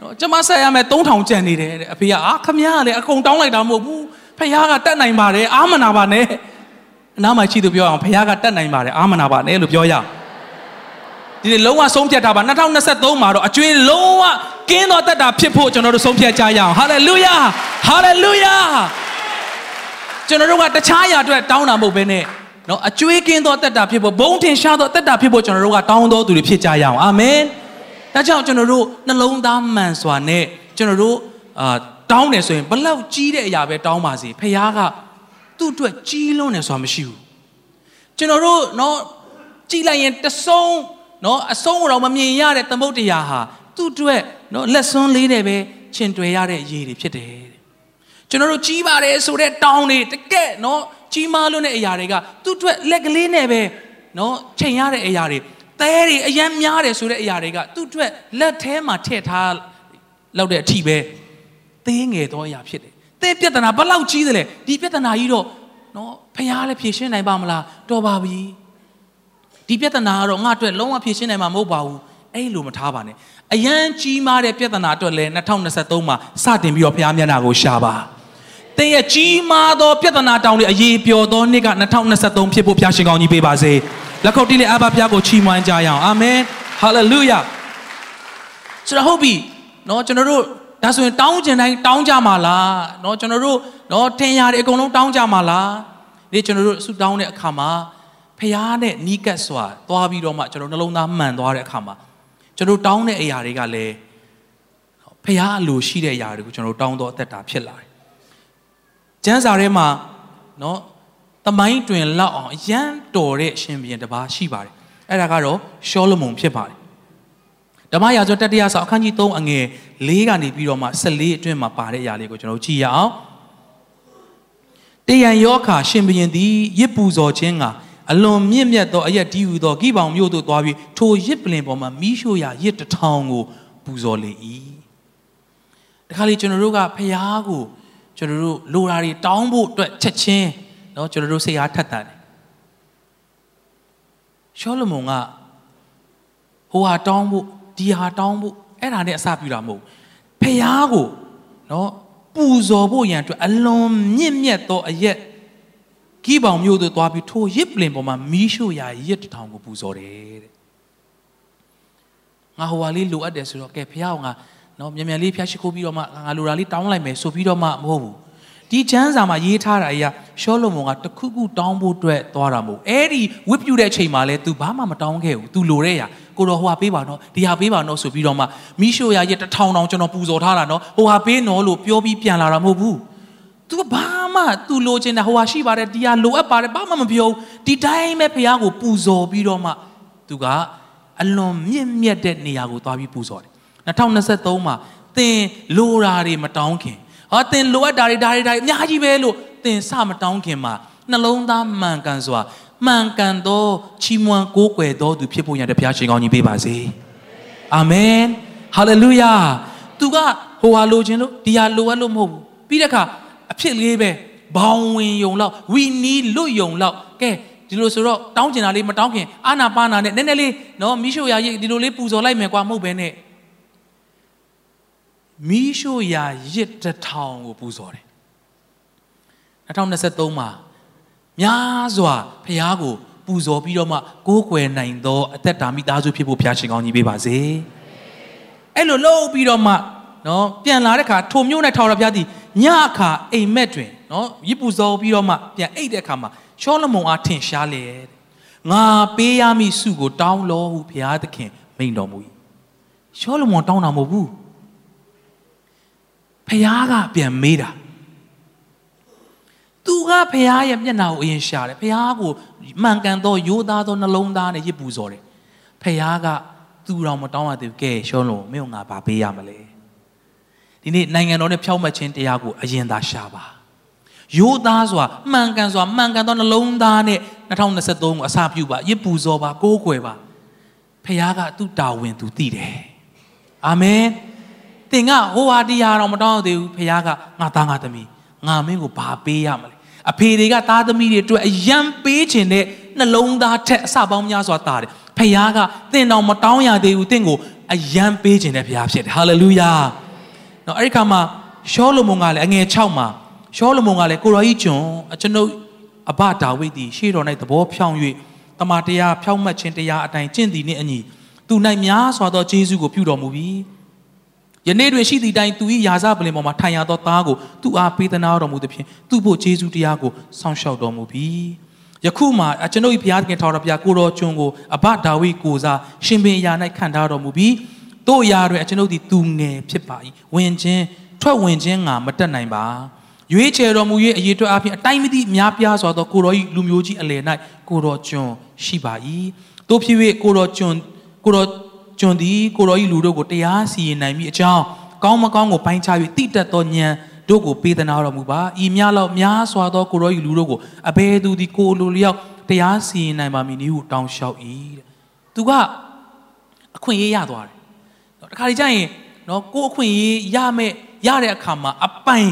A: နော်ကျမဆက်ရမယ်3000ကြံနေတယ်တဲ့အဖေကအာခမရကလည်းအကုန်တောင်းလိုက်တာမဟုတ်ဘူးဖခင်ကတတ်နိုင်ပါတယ်အာမနာပါနဲ့အနားမှာရှိသူပြောအောင်ဖခင်ကတတ်နိုင်ပါတယ်အာမနာပါနဲ့လို့ပြောရဒီနေ့လုံးဝဆုံးဖြတ်ထားပါ2023မှာတော့အကျွေးလုံးဝကင်းတော်တတ်တာဖြစ်ဖို့ကျွန်တော်တို့ဆုံးဖြတ်ကြရအောင်ဟာလေလုယာဟာလေလုယာကျွန်တော်တို့ကတခြားအရာအတွက်တောင်းတာမဟုတ်ဘဲနဲ့ နော်အကျွေးကင်းသောတက်တာဖြစ်ဖို့ဘုံထင်ရှားသောတက်တာဖြစ်ဖို့ကျွန်တော်တို့ကတောင်းတော်သူတွေဖြစ်ကြရအောင်အာမင်ဒါကြောင့်ကျွန်တော်တို့နှလုံးသားမှန်စွာနဲ့ကျွန်တော်တို့အာတောင်းတယ်ဆိုရင်ဘလောက်ကြီးတဲ့အရာပဲတောင်းပါစေဖခင်ကသူ့အတွက်ကြီးလွန်းတယ်ဆိုတာမရှိဘူးကျွန်တော်တို့နော်ကြည်လိုက်ရင်တဆုံးနော်အဆုံးတော့မမြင်ရတဲ့သမုတ်တရားဟာသူ့အတွက်နော်လက်စွန်းလေးနဲ့ပဲချင်တွေ့ရတဲ့ရေတွေဖြစ်တယ် ကျွန်တော်တို့ကြီးပါတယ်ဆိုတဲ့တောင်းတွေတကက်နော်ကြီးမားလွန်းတဲ့အရာတွေကသူ့အတွက်လက်ကလေးနဲ့ပဲနော်ချိန်ရတဲ့အရာတွေသဲတွေအယမ်းများတယ်ဆိုတဲ့အရာတွေကသူ့အတွက်လက်ထဲမှာထည့်ထားလောက်တဲ့အထိပဲသေးငယ်သောအရာဖြစ်တယ်။သဲပြဿနာဘလောက်ကြီးတယ်လဲဒီပြဿနာကြီးတော့နော်ဖះလည်းဖြေရှင်းနိုင်ပါမလားတော်ပါပြီ။ဒီပြဿနာကတော့ငါအတွက်လုံးဝဖြေရှင်းနိုင်မှာမဟုတ်ပါဘူး။အဲ့လိုမထားပါနဲ့။အယမ်းကြီးမားတဲ့ပြဿနာအတွက်လည်း2023မှာစတင်ပြီးတော့ဖះမျက်နှာကိုရှာပါ။ သင်ရဲ့ကြီးမားသောပြဿနာတောင်းတွေအရေးပျော်သောနှစ်က2023ဖြစ်ဖို့ဖျားရှင်ကောင်းကြီးပေးပါစေလက်ခုပ်တီးနဲ့အဘဖျားကိုချီးမွမ်းကြရအောင်အာမင်ဟာလေလုယာဆိုတော့ဟုတ်ပြီเนาะကျွန်တော်တို့ ဒါဆိုရင်တောင်းကျင်တိုင်းတောင်းကြမှာလားเนาะကျွန်တော်တို့เนาะထင်ရတယ်အကုန်လုံးတောင်းကြမှာလားဒီကျွန်တော်တို့ဆုတောင်းတဲ့အခါမှာဖះနဲ့နီးကပ်စွာသွားပြီးတော့မှကျွန်တော်နှလုံးသားမှန်သွားတဲ့အခါမှာကျွန်တော်တောင်းတဲ့အရာတွေကလည်းဖះအလိုရှိတဲ့အရာတွေကိုကျွန်တော်တောင်းတော့အသက်တာဖြစ်လာတယ် ကျမ်းစာထဲမှာနော်တမိုင်းတွင်လောက်အောင်အရန်တော်တဲ့ရှင်ဘုရင်တစ်ပါးရှိပါတယ်အဲ့ဒါကတော့ရှောလမုန်ဖြစ်ပါတယ်ဓမ္မရာဇဝင်တတိယဆောင်အခန်းကြီး3အငယ်၄ကနေပြီးတော့မှ14အတွင်းမှာပါတဲ့အရာလေးကိုကျွန်တော်ကြည့်ရအောင်တယံယောခါရှင်ဘုရင်သည်ရစ်ပူဇော်ခြင်းကအလွန်မြင့်မြတ်သောအရက်တီးဟူသောဂိဘောင်မြို့သို့သွားပြီးထိုရစ်ပလင်ပေါ်မှာမိရှို့ရာရစ်တထောင်ကိုပူဇော်လေ၏တခါလေကျွန်တော်တို့ကဖျားကို ကျွန်တော်တို့လိုရာတွေတောင်းဖို့အတွက်ချက်ချင်းเนาะကျွန်တော်တို့စိတ်အားထက်သန်တယ်ရှောလမုန်ကဟိုဟာတောင်းဖို့ဒီဟာတောင်းဖို့အဲ့ဒါနဲ့အစပြုတာမဟုတ်ဖះကိုနော်ပူဇော်ဖို့ရန်အတွက်အလွန်မြင့်မြတ်သောအရက်ဂိဘောင်မျိုးတို့သွားပြီးထိုရစ်ပလင်ပေါ်မှာမီးရှို့ရာရစ်တထောင်ကိုပူဇော်တယ်တဲ့ငါဟိုဟာလေးလိုအပ်တယ်ဆိုတော့ကဲဖះကငါ နော်မြန်မြန်လေးဖះရှိခိုးပြီးတော့မှငါလိုတာလေးတောင်းလိုက်မယ်ဆိုပြီးတော့မှမဟုတ်ဘူးဒီချမ်းစာမှာရေးထားတာအရာရှောလမုန်ကတခုခုတောင်းဖို့အတွက်သွားတာမဟုတ်အဲ့ဒီဝစ်ပြူတဲ့အချိန်မှာလဲ तू ဘာမှမတောင်းခဲ့ဘူး तू လိုတဲ့ရာကိုတော့ဟိုဟာပေးပါနော်ဒီဟာပေးပါနော်ဆိုပြီးတော့မှမိရှိုရရဲ့တထောင်တောင်ကျွန်တော်ပူဇော်ထားတာနော်ဟိုဟာပေးနော်လို့ပြောပြီးပြန်လာတာမဟုတ်ဘူး तू ဘာမှ तू လိုချင်တာဟိုဟာရှိပါတယ်ဒီဟာလိုအပ်ပါတယ်ဘာမှမပြောဒီတိုင်းပဲဖះကိုပူဇော်ပြီးတော့မှ तू ကအလွန်မြင့်မြတ်တဲ့နေရာကိုသွားပြီးပူဇော်တယ် 2023မှာသင်လိုရာတွေမတောင်းခင်ဟာသင်လိုအပ်တာတွေဒါတွေဒါတွေအများကြီးပဲလို့သင်စမတောင်းခင်မှာနှလုံးသားမှန်ကန်စွာမှန်ကန်သောချီးမွမ်းကိုးကွယ်သောသူဖြစ်ဖို့ရတဲ့ဘုရားရှင်ကောင်းကြီးပေးပါစေအာမင်ဟာလေလုယာသူကဟိုဟာလိုချင်လို့ဒီဟာလိုအပ်လို့မဟုတ်ဘူးပြီးတဲ့အခါအဖြစ်လေးပဲဘောင်ဝင်ယုံလောက်ဝီနီးလွတ်ယုံလောက်ကဲဒီလိုဆိုတော့တောင်းကျင်တာလေးမတောင်းခင်အာနာပါနာနဲ့နည်းနည်းလေးနော်မိရှုရာရိတ်ဒီလိုလေးပူဇော်လိုက်မယ်ကွာမဟုတ်ဘဲနဲ့ မီးရှို့ရာရစ်တထောင်ကိုပူဇော်တယ်2023မှာများစွာဖះကိုပူဇော်ပြီးတော့မှကိုးကွယ်နိုင်သောအသက်တာမိသားစုဖြစ်ဖို့ဖះရှင်ကောင်းကြီးပေးပါစေအဲ့လိုလှုပ်ပြီးတော့မှနော်ပြန်လာတဲ့ခါထိုမျိုးနဲ့ထောက်ရဖះသည်ညအခါအိမ်မက်တွင်နော်ရစ်ပူဇော်ပြီးတော့မှပြန်အိတ်တဲ့ခါမှာရှောလမုန်အားထင်ရှားလေငါပေးရမည့်စုကို တောင်းလောဟုဘုရားသခင်မိန်တော်မူ၏ရှောလမုန်တောင်းတာမဟုတ်ဘူး ဖះကပြန်မေးတာသူကဖះရဲ့မျက်နှာကိုအရင်ရှာတယ်ဖះကိုမှန်ကန်သောရိုးသားသောနှလုံးသားနဲ့ရစ်ပူဇော်တယ်ဖះကသူ့တော်မတောင်းရသေးဘူးကဲရှောလုံးမင်းကငါဘာပေးရမလဲဒီနေ့နိုင်ငံတော်နဲ့ဖြောက်မှတ်ခြင်းတရားကိုအရင်သာရှာပါရိုးသားစွာမှန်ကန်စွာမှန်ကန်သောနှလုံးသားနဲ့2023ကိုအစာပြုပါရစ်ပူဇော်ပါကိုးကွယ်ပါဖះကသူ့တာဝန်သူသိတယ်အာမင် သင်ကဟိုဟာတရားတော့မတောင်းသေးဘူးဖခင်ကငါသားငါသမီးငါမင်းကိုဘာပေးရမလဲအဖေတွေကသားသမီးတွေအတွက်အယံပေးခြင်းနဲ့နှလုံးသားထက်အစပေါင်းများစွာတာတယ်ဖခင်ကသင်တော်မတောင်းရသေးဘူးသင်ကိုအယံပေးခြင်းနဲ့ဖခင်ဖြစ်တယ်ဟာလေလုယာနော်အဲ့ဒီခါမှာရှောလမုန်ကလည်းအငယ်6မှာရှောလမုန်ကလည်းကိုရောကြီးကျွန်ကျွန်ုပ်အဘဒါဝိဒ်သည်ရှေ့တော်၌သဘောဖြောင်း၍တမန်တရားဖြောင်းမှတ်ခြင်းတရားအတိုင်းကျင့်သည်နှင့်အညီသူ၌များစွာသောကျေးဇူးကိုပြုတော်မူပြီး ယနေ့တွင်ရှိသည့်တိုင်သူ၏ယာစပလင်ပေါ်မှာထိုင်ရသောသားကိုသူအားပေးသနာတော်မူသဖြင့်သူ့ဖို့ယေရှုတရားကိုစောင့်ရှောက်တော်မူပြီယခုမှကျွန်ုပ်၏ဘုရားသခင်ထောက်တော်ဘုရားကိုတော်ကျွန်ကိုအဘဒါဝိကိုစားရှင်ပင်ရာ၌ခံထားတော်မူပြီးတို့အရာတွင်ကျွန်ုပ်သည်သူငယ်ဖြစ်ပါ၏ဝင်ခြင်းထွက်ဝင်ခြင်းငါမတက်နိုင်ပါရွေးချယ်တော်မူ၍အရေးအတွက်အပြင်အတိုင်းမသိများပြားစွာသောကိုတော်၏လူမျိုးကြီးအလယ်၌ကိုတော်ကျွန်ရှိပါ၏တို့ဖြစ်၍ကိုတော်ကျွန်ကိုတော် ကျွန်သည်ကိုတော်ဤလူတို့ကိုတရားစီရင်နိုင်မိအကြောင်းကောင်းမကောင်းကိုပိုင်းခြား၍တိတက်သောဉာဏ်တို့ကိုပေးသနာတော်မူပါဤများလောက်များစွာသောကိုတော်ဤလူတို့ကိုအဘယ်သူသည်ကိုလိုလျောက်တရားစီရင်နိုင်ပါမည်နည်းဟုတောင်းလျှောက်၏တဲ့သူကအခွင့်အရေးရသွားတယ်တခါလေကျရင်နော်ကိုအခွင့်အရေးရမဲ့ရတဲ့အခါမှာအပိုင်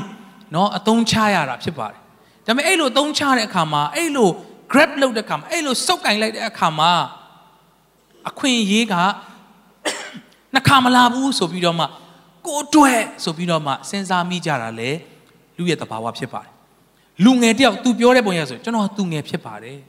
A: နော်အသုံးချရတာဖြစ်ပါတယ်ဒါပေမဲ့အဲ့လိုအသုံးချတဲ့အခါမှာအဲ့လို grab လုပ်တဲ့အခါမှာအဲ့လိုစုပ်ကင်လိုက်တဲ့အခါမှာအခွင့်အရေးက နှခါမလာဘူးဆိုပြီးတော့မှကိုအတွက်ဆိုပြီးတော့မှစဉ်းစားမိကြတာလေလူရဲ့တဘာဝဖြစ်ပါတယ်လူငယ်တယောက် तू ပြောတဲ့ပုံရဆိုကျွန်တော်သူငယ်ဖြစ်ပါတယ်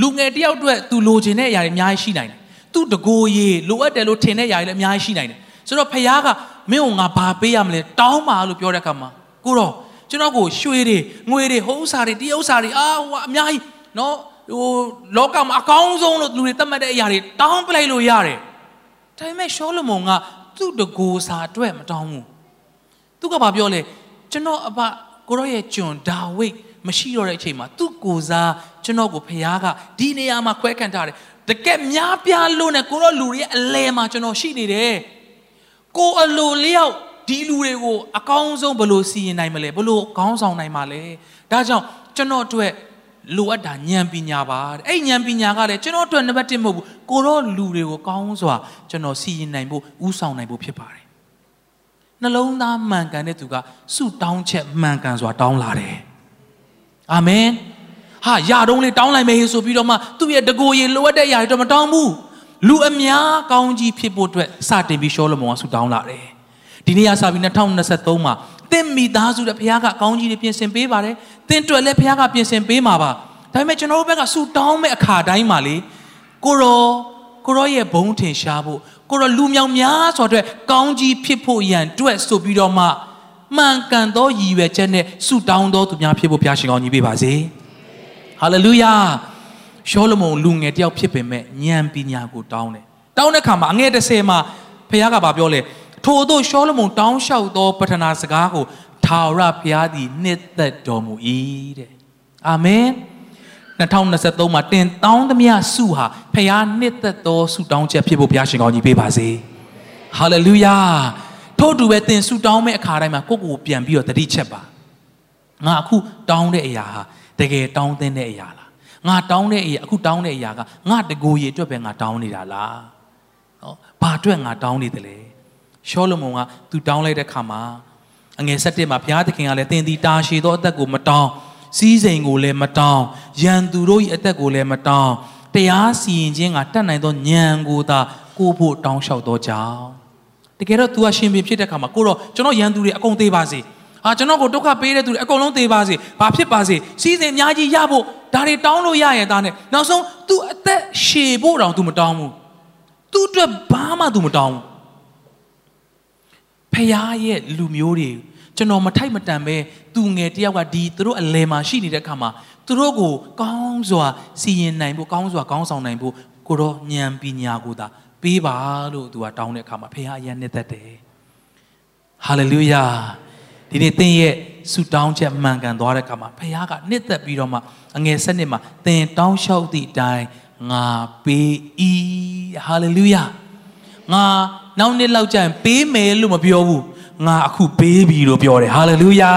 A: လူငယ်တယောက်အတွက် तू လိုချင်တဲ့အရာတွေအများကြီးရှိနိုင်တယ် तू တကိုယ်ရေလိုအပ်တယ်လို့ထင်တဲ့အရာတွေလည်းအများကြီးရှိနိုင်တယ်ဆိုတော့ဖခင်က မင်းကငါဘာပေးရမလဲတောင်းပါလို့ပြောတဲ့အခါမှာကိုတော့ကျွန်တော်ကိုရွှေတွေငွေတွေဟိုဥစ္စာတွေတရုပ်စာတွေအာဟိုအများကြီးနော်ဟိုလောကမှာအကောင်းဆုံးလို့လူတွေသတ်မှတ်တဲ့အရာတွေတောင်းပလိုက်လို့ရတယ် ဒါပေမဲ့ရှောလမုန်ကသူ့တကိုးစာအတွက်မတောင်းဘူးသူကဘာပြောလဲကျွန်တော်အဘကိုရောရဲ့ကျွန်ဒါဝိတ်မရှိတော့တဲ့အချိန်မှာသူ့ကိုစားကျွန်တော်ကိုဖခင်ကဒီနေရာမှာခွဲခံထားတယ်တကယ်များပြားလို့နဲ့ကိုရောလူတွေရဲ့အလဲမှာကျွန်တော်ရှိနေတယ်ကိုအလိုလျောက်ဒီလူတွေကိုအကောင်းဆုံးဘယ်လိုစီရင်နိုင်မလဲဘယ်လိုခေါင်းဆောင်နိုင်မှာလဲဒါကြောင့်ကျွန်တော်အတွက် လိုအပ်တာဉာဏ်ပညာပါတဲ့အဲ့ဉာဏ်ပညာကလည်းကျွန်တော်အတွက်နံပါတ်1မဟုတ်ဘူးကိုရောလူတွေကိုကောင်းစွာကျွန်တော်စီရင်နိုင်ဖို့ဥဆောင်နိုင်ဖို့ဖြစ်ပါတယ်နှလုံးသားမှန်ကန်တဲ့သူကဆုတောင်းချက်မှန်ကန်စွာတောင်းလာတယ်အာမင်ဟာယာတုံးလေးတောင်းလိုက်မယ်ဆိုပြီးတော့မှသူ့ရဲ့တကိုယ်ရေလိုအပ်တဲ့ຢာတွေတော့မတောင်းဘူးလူအများကောင်းကြီးဖြစ်ဖို့အတွက်စတင်ပြီးရှောလမုန်ကဆုတောင်းလာတယ်ဒီနေ့ရစပြီး2023မှာ သင်မိသားစုတဲ့ဘုရားကကောင်းကြီးတွေပြင်ဆင်ပေးပါတယ်သင်တွေ့လည်းဘုရားကပြင်ဆင်ပေးမှာပါဒါပေမဲ့ကျွန်တော်တို့ဘက်ကဆုတောင်းမဲ့အခါတိုင်းမှာလေကိုရောကိုရောရဲ့ဘုံထင်ရှားဖို့ကိုရောလူမြောင်များဆိုတော့ကောင်းကြီးဖြစ်ဖို့ရန်အတွက်ဆိုပြီးတော့မှမှန်ကန်သောရည်ရွယ်ချက်နဲ့ဆုတောင်းသောသူများဖြစ်ဖို့ဘုရားရှင်ကောင်းကြီးပေးပါစေဟာလေလုယာရှောလမုန်လူငယ်တယောက်ဖြစ်ပေမဲ့ဉာဏ်ပညာကိုတောင်းတယ်တောင်းတဲ့ခါမှာအငယ်30မှာဘုရားကပြောလဲ ထို့သောရှောလမုန်တောင်းလျှောက်သောပထနာစကားကိုထာဝရဘုရားသည်နှစ်သက်တော်မူ၏တဲ့အာမင်2023မှာတင်တောင်းသမျှဆုဟာဖခင်နှစ်သက်သောဆုတောင်းချက်ဖြစ်ဖို့ဘုရားရှင်ကောင်းကြီးပေးပါစေ။ဟာလေလုယာ။ထို့တူပဲတင်ဆုတောင်းမဲ့အခါတိုင်းမှာကိုယ့်ကိုယ်ပြန်ပြီးတော့တတိချက်ပါ။ငါအခုတောင်းတဲ့အရာဟာတကယ်တောင်းတဲ့အရာလား။ငါတောင်းတဲ့အရာအခုတောင်းတဲ့အရာကငါတကိုယ်ရည်အတွက်ပဲငါတောင်းနေတာလား။နော်။ဘာအတွက်ငါတောင်းနေတယ်လဲ။ ရှောလမုန်ကသူတောင်းလိုက်တဲ့ခါမှာအငယ်၁၁မှာဘုရားသခင်ကလည်းတင်ဒီတာရှည်သောအသက်ကိုမတောင်းစီးစိမ်ကိုလည်းမတောင်းရန်သူတို့၏အသက်ကိုလည်းမတောင်းတရားစီရင်ခြင်းကတတ်နိုင်သောဉာဏ်ကိုသာကိုဖို့တောင်းလျှောက်သောကြောင့်တကယ်တော့ तू ကရှင်ပြန်ဖြစ်တဲ့ခါမှာကိုတော့ကျွန်တော်ရန်သူတွေအကုန်သေးပါစေအာကျွန်တော်ကိုဒုက္ခပေးတဲ့သူတွေအကုန်လုံးသေးပါစေဘာဖြစ်ပါစေစီးစိမ်အများကြီးရဖို့ဒါတွေတောင်းလို့ရရင်ဒါနဲ့နောက်ဆုံး तू အသက်ရှည်ဖို့တောင် तू မတောင်းဘူး तू အတွက်ဘာမှ तू မတောင်းဘူး ဖခင်ရဲ့လူမျိုးတွေကျွန်တော်မထိုက်မတန်ပဲသူငယ်တယောက်ကဒီသူတို့အလဲမှာရှိနေတဲ့အခါမှာသူတို့ကိုကောင်းစွာစီရင်နိုင်ဖို့ကောင်းစွာကောင်းဆောင်နိုင်ဖို့ကိုတော့ဉာဏ်ပညာကိုသာပေးပါလို့သူကတောင်းတဲ့အခါမှာဖခင်အရင်နှစ်သက်တယ်ဟာလေလုယာဒီနေ့သင်ရဲ့ဆုတောင်းချက်မှန်ကန်သွားတဲ့အခါမှာဖခင်ကနှစ်သက်ပြီးတော့မှအငယ်ဆက်နှစ်မှာသင်တောင်းလျှောက်သည့်အတိုင်းငါပေး၏ဟာလေလုယာငါ နောက်နှစ်လောက်ကျရင်ပေးမယ်လို့မပြောဘူးငါအခုပေးပြီလို့ပြောတယ်ဟာလေလုယာ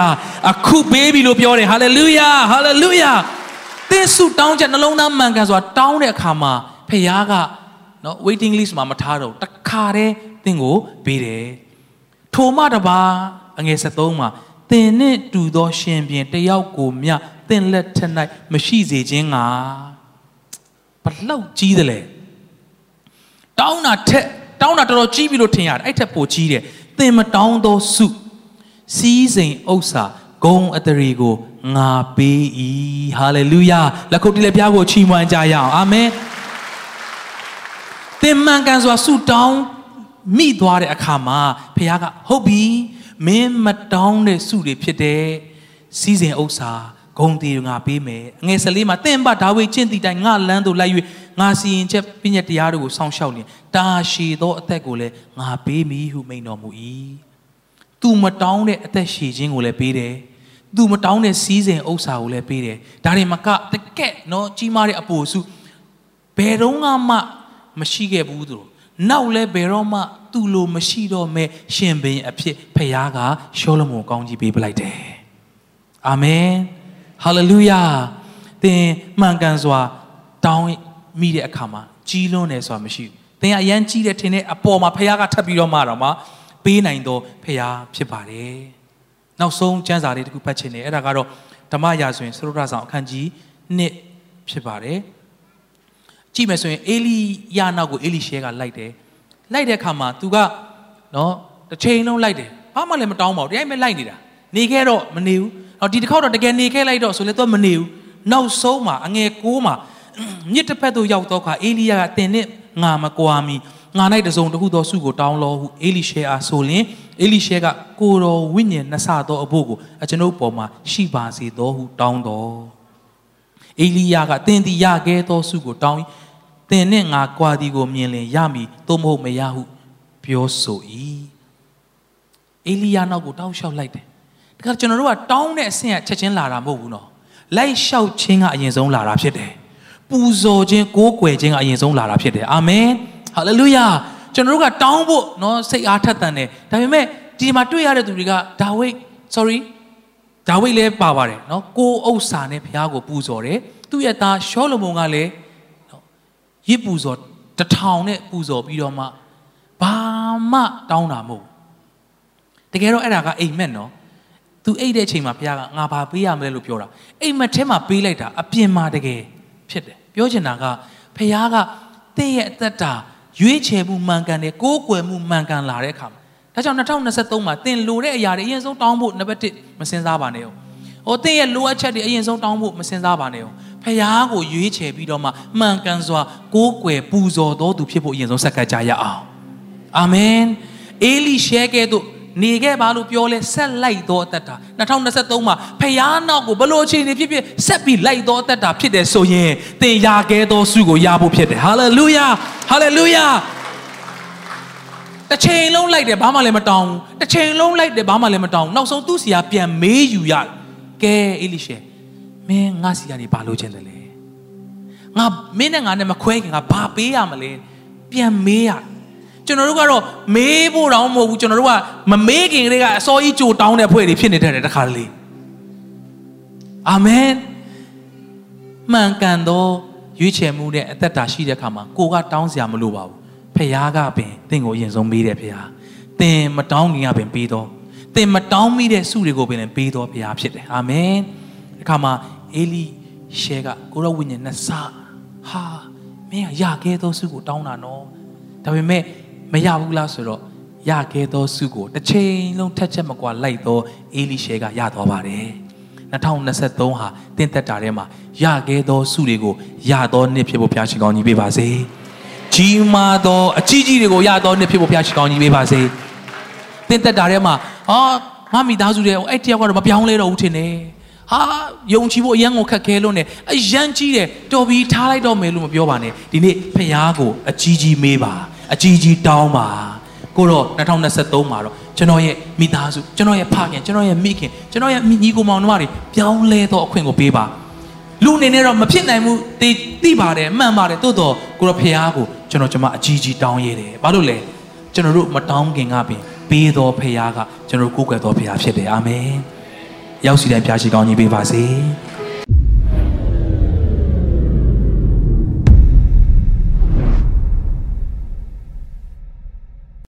A: အခုပေးပြီလို့ပြောတယ်ဟာလေလုယာဟာလေလုယာသင်ဆုတောင်းချက်နှလုံးသားမှန်ကန်စွာတောင်းတဲ့အခါမှာဖခင်ကနော် waiting list မှာမထားတော့တခါတည်းသင်ကိုပေးတယ်ထိုမှတပါအငယ်73မှာသင်နဲ့တူသောရှင်ပြန်တယောက်ကိုမြသင်လက်ထက်၌မရှိစေခြင်းကဘလောက်ကြီးတယ်လဲတောင်းတာထက် တောင်းတာတော်တော်ကြီးပြီလို့ထင်ရတယ်အဲ့ထက်ပိုကြီးတယ်သင်မတောင်းသောစုစီးစိမ်ဥစ္စာဂုံအတရီကိုငါပေး၏ဟာလေလုယာလက်ခုပ်တီးလက်ပြားကိုချီးမွမ်းကြရအောင်အာမင်သင်မှန်ကန်စွာဆုတောင်းမိသွားတဲ့အခါမှာဖခင်ကဟုတ်ပြီမင်းမတောင်းတဲ့ဆုတွေဖြစ်တဲ့စီးစိမ်ဥစ္စာ ဂုံတီငါပေးမယ်အငယ်၁၄မှာသင်ပါဒါဝိကျင့်တီတိုင်းငါလမ်းသို့လိုက်၍ငါစီရင်ချက်ပြည့်ညက်တရားတို့ကိုစောင့်ရှောက်လျင်တာရှည်သောအသက်ကိုလည်းငါပေးမည်ဟုမိန်တော်မူ၏သူမတောင်းတဲ့အသက်ရှည်ခြင်းကိုလည်းပေးတယ်သူမတောင်းတဲ့စီးစိမ်ဥစ္စာကိုလည်းပေးတယ်ဒါတွေမကတကက်နော်ကြီးမားတဲ့အပိုစုဘယ်တော့မှမရှိခဲ့ဘူးသူတို့နောက်လဲဘယ်တော့မှသူ့လိုမရှိတော့မဲ့ရှင်ဘင်အဖြစ်ဖခင်ကရှောလမုန်ကောင်းကြီးပေးပလိုက်တယ်အာမင် ဟာလေလုယာသင်မှန်ကန်စွာတောင်းမိတဲ့အခါမှာကြီးလွန်းတယ်ဆိုတာမရှိဘူးသင်ကအရန်ကြီးတဲ့ထင်တဲ့အပေါ်မှာဖခင်ကထပ်ပြီးတော့မှတော့မှပေးနိုင်တော့ဖခင်ဖြစ်ပါတယ်နောက်ဆုံးကျမ်းစာလေးတစ်ခုဖတ်ချင်တယ်အဲ့ဒါကတော့ဓမ္မရာဆိုရင်သရုပ်ထဆောင်အခန်းကြီး1ဖြစ်ပါတယ်ကြည့်မယ်ဆိုရင်အေလိယနောက်ကိုအေလိရှဲကလိုက်တယ်လိုက်တဲ့အခါမှာ तू ကနော်တစ်ချိန်လုံးလိုက်တယ်ဘာမှလည်းမတောင်းပါဘူးတရားမဲ့လိုက်နေတာနေခဲ့တော့မနေဘူး တော့ဒီတစ်ခေါက်တော့တကယ်နေခဲ့လိုက်တော့ဆိုလဲ तू မနေဘူးနောက်ဆုံးမှာအငယ်ကိုးမှာမြစ်တစ်ဖက်သို့ရောက်တော့ခါအေလိယကတင်နဲ့ငါမကွာမီငါ၌တစုံတစ်ခုသောဆုကိုတောင်းလောဟုအေလိရှဲအားဆိုလင်အေလိရှဲကကိုတော်ဝိညာဉ်နှဆသောအဖို့ကိုအကျွန်ုပ်ပေါ်မှာရှိပါစေသောဟုတောင်းတော်အေလိယကသင်သည်ရခဲ့သောဆုကိုတောင်း၏သင်နှင့်ငါကွာသည်ကိုမြင်လင်ရမည်သို့မဟုတ်မရဟုပြောဆို၏အေလိယနောက်ကိုတောင်းလျှောက်လိုက်တယ် ခါကျွန်တော်တို့ကတောင်းတဲ့အဆင့်ကချက်ချင်းလာတာမဟုတ်ဘူးနော်လိုက်လျှောက်ခြင်းကအရင်ဆုံးလာတာဖြစ်တယ်ပူဇော်ခြင်းကိုးကွယ်ခြင်းကအရင်ဆုံးလာတာဖြစ်တယ်အာမင်ဟာလေလုယာကျွန်တော်တို့ကတောင်းဖို့နော်စိတ်အားထက်သန်တယ်ဒါပေမဲ့ဒီမှာတွေ့ရတဲ့သူတွေကဒါဝိတ် sorry ဒါဝိတ်လည်းပါပါတယ်နော်ကိုးဥစ္စာနဲ့ဘုရားကိုပူဇော်တယ်သူ့ရဲ့သားရှောလမုန်ကလည်းနော်ရစ်ပူဇော်တထောင်နဲ့ပူဇော်ပြီးတော့မှဘာမှတောင်းတာမဟုတ်တကယ်တော့အဲ့ဒါကအိမ်မက်နော် သူအိတ်တဲ့အချိန်မှာဘုရားကငါဘာပေးရမလဲလို့ပြောတာအိမ်မက်ထဲမှာပေးလိုက်တာအပြင်မှာတကယ်ဖြစ်တယ်ပြောချင်တာကဘုရားကသင်ရဲ့အသက်တာရွေးချယ်မှုမှန်ကန်တယ်ကိုးကွယ်မှုမှန်ကန်လာတဲ့အခါမှာဒါကြောင့်2023မှာသင်လိုတဲ့အရာတွေအရင်ဆုံးတောင်းဖို့နံပါတ်1မစင်စားပါနဲ့။ဟိုသင်ရဲ့လိုအပ်ချက်တွေအရင်ဆုံးတောင်းဖို့မစင်စားပါနဲ့။ဖခင်ကိုရွေးချယ်ပြီးတော့မှမှန်ကန်စွာကိုးကွယ်ပူဇော်တော်သူဖြစ်ဖို့အရင်ဆုံးဆက်ကပ်ကြရအောင်။အာမင်။အေလိရှဲကဲ့သို့ နေခဲ့ပါလို့ပြောလဲဆက်လိုက်တော့အသက်တာ2023မှာဖယားနောက်ကိုဘလို့အခြေအနေဖြစ်ဖြစ်ဆက်ပြီးလိုက်တော့အသက်တာဖြစ်တယ်ဆိုရင်သင်ရခဲ့သောဆုကိုရဖို့ဖြစ်တယ်ဟာလေလုယာဟာလေလုယာတစ်ချိန်လုံးလိုက်တယ်ဘာမှလည်းမတောင်းဘူးတစ်ချိန်လုံးလိုက်တယ်ဘာမှလည်းမတောင်းနောက်ဆုံးသူ့စီကပြန်မေးယူရကဲအေလိရှေမင်းငါစီကနေဘာလို့ချင်တယ်လဲငါမင်းနဲ့ငါနဲ့မခွဲခင်ငါဘာပေးရမလဲပြန်မေးရ ကျွန်တော်တို့ကတော့မေးဖို့တောင်မဟုတ်ဘူးကျွန်တော်တို့ကမမေးခင်ကလေးကအစောကြီးကြိုတောင်းတဲ့ဖွဲ့တွေဖြစ်နေတဲ့တခါတလေအာမင်မှန်ကန်သောရွေးချယ်မှုနဲ့အသက်တာရှိတဲ့အခါမှာကိုကတောင်းစရာမလိုပါဘူးဖခင်ကပင်တင့်ကိုအရင်ဆုံးမေးတယ်ဖခင်သင်မတောင်းခင်ကပင်ပေးတော့သင်မတောင်းမိတဲ့ဆုတွေကိုပင်လည်းပေးတော့ဖခင်ဖြစ်တယ်အာမင်ဒီခါမှာအေလိရှဲကကိုရောဝိညာဉ်နဲ့စဟာမင်းကရခဲ့သောဆုကိုတောင်းတာနော်ဒါပေမဲ့ မရဘူးလားဆိုတော့ရခဲ့သောဆုကိုတစ်ချိန်လုံးထက်ချက်မကွာလိုက်သောအေလိရှဲကရသွားပါတယ်2023ဟာတင့်သက်တာထဲမှာရခဲ့သောဆုတွေကိုရသောနှစ်ဖြစ်ဖို့ဘုရားရှင်ကောင်းကြီးပေးပါစေကြီးမားသောအကြီးကြီးတွေကိုရသောနှစ်ဖြစ်ဖို့ဘုရားရှင်ကောင်းကြီးပေးပါစေတင့်သက်တာထဲမှာဟာမမိသားစုတွေအဲ့တယောက်ကတော့မပြောင်းလဲတော့ဘူးထင်တယ်ဟာယုံကြည်ဖို့အရန်ကိုခက်ခဲလို့ ਨੇ အရန်ကြီးတယ်တော်ပြီးထားလိုက်တော့မယ်လို့မပြောပါနဲ့ဒီနေ့ဖခင်ကိုအကြီးကြီးမေးပါ အကြီးကြီးတောင်းပါကိုတော့2023မှာတော့ကျွန်တော်ရဲ့မိသားစုကျွန်တော်ရဲ့ဖခင်ကျွန်တော်ရဲ့မိခင်ကျွန်တော်ရဲ့ညီကိုမောင်နှမတွေပြောင်းလဲသောအခွင့်ကိုပေးပါလူအနေနဲ့တော့မဖြစ်နိုင်ဘူးသိသိပါတယ်မှန်ပါတယ်တိုးတော့ကိုတော့ဖခင်ကိုကျွန်တော်ကျွန်မအကြီးကြီးတောင်းရတယ်ဘာလို့လဲကျွန်တော်တို့မတောင်းခင်ကပင်ပေးတော်ဖခင်ကကျွန်တော်ကိုးကွယ်တော်ဖခင်ဖြစ်တယ်အာမင်ရောက်စီတိုင်းဖျားရှိကောင်းကြီးပေးပါစေ။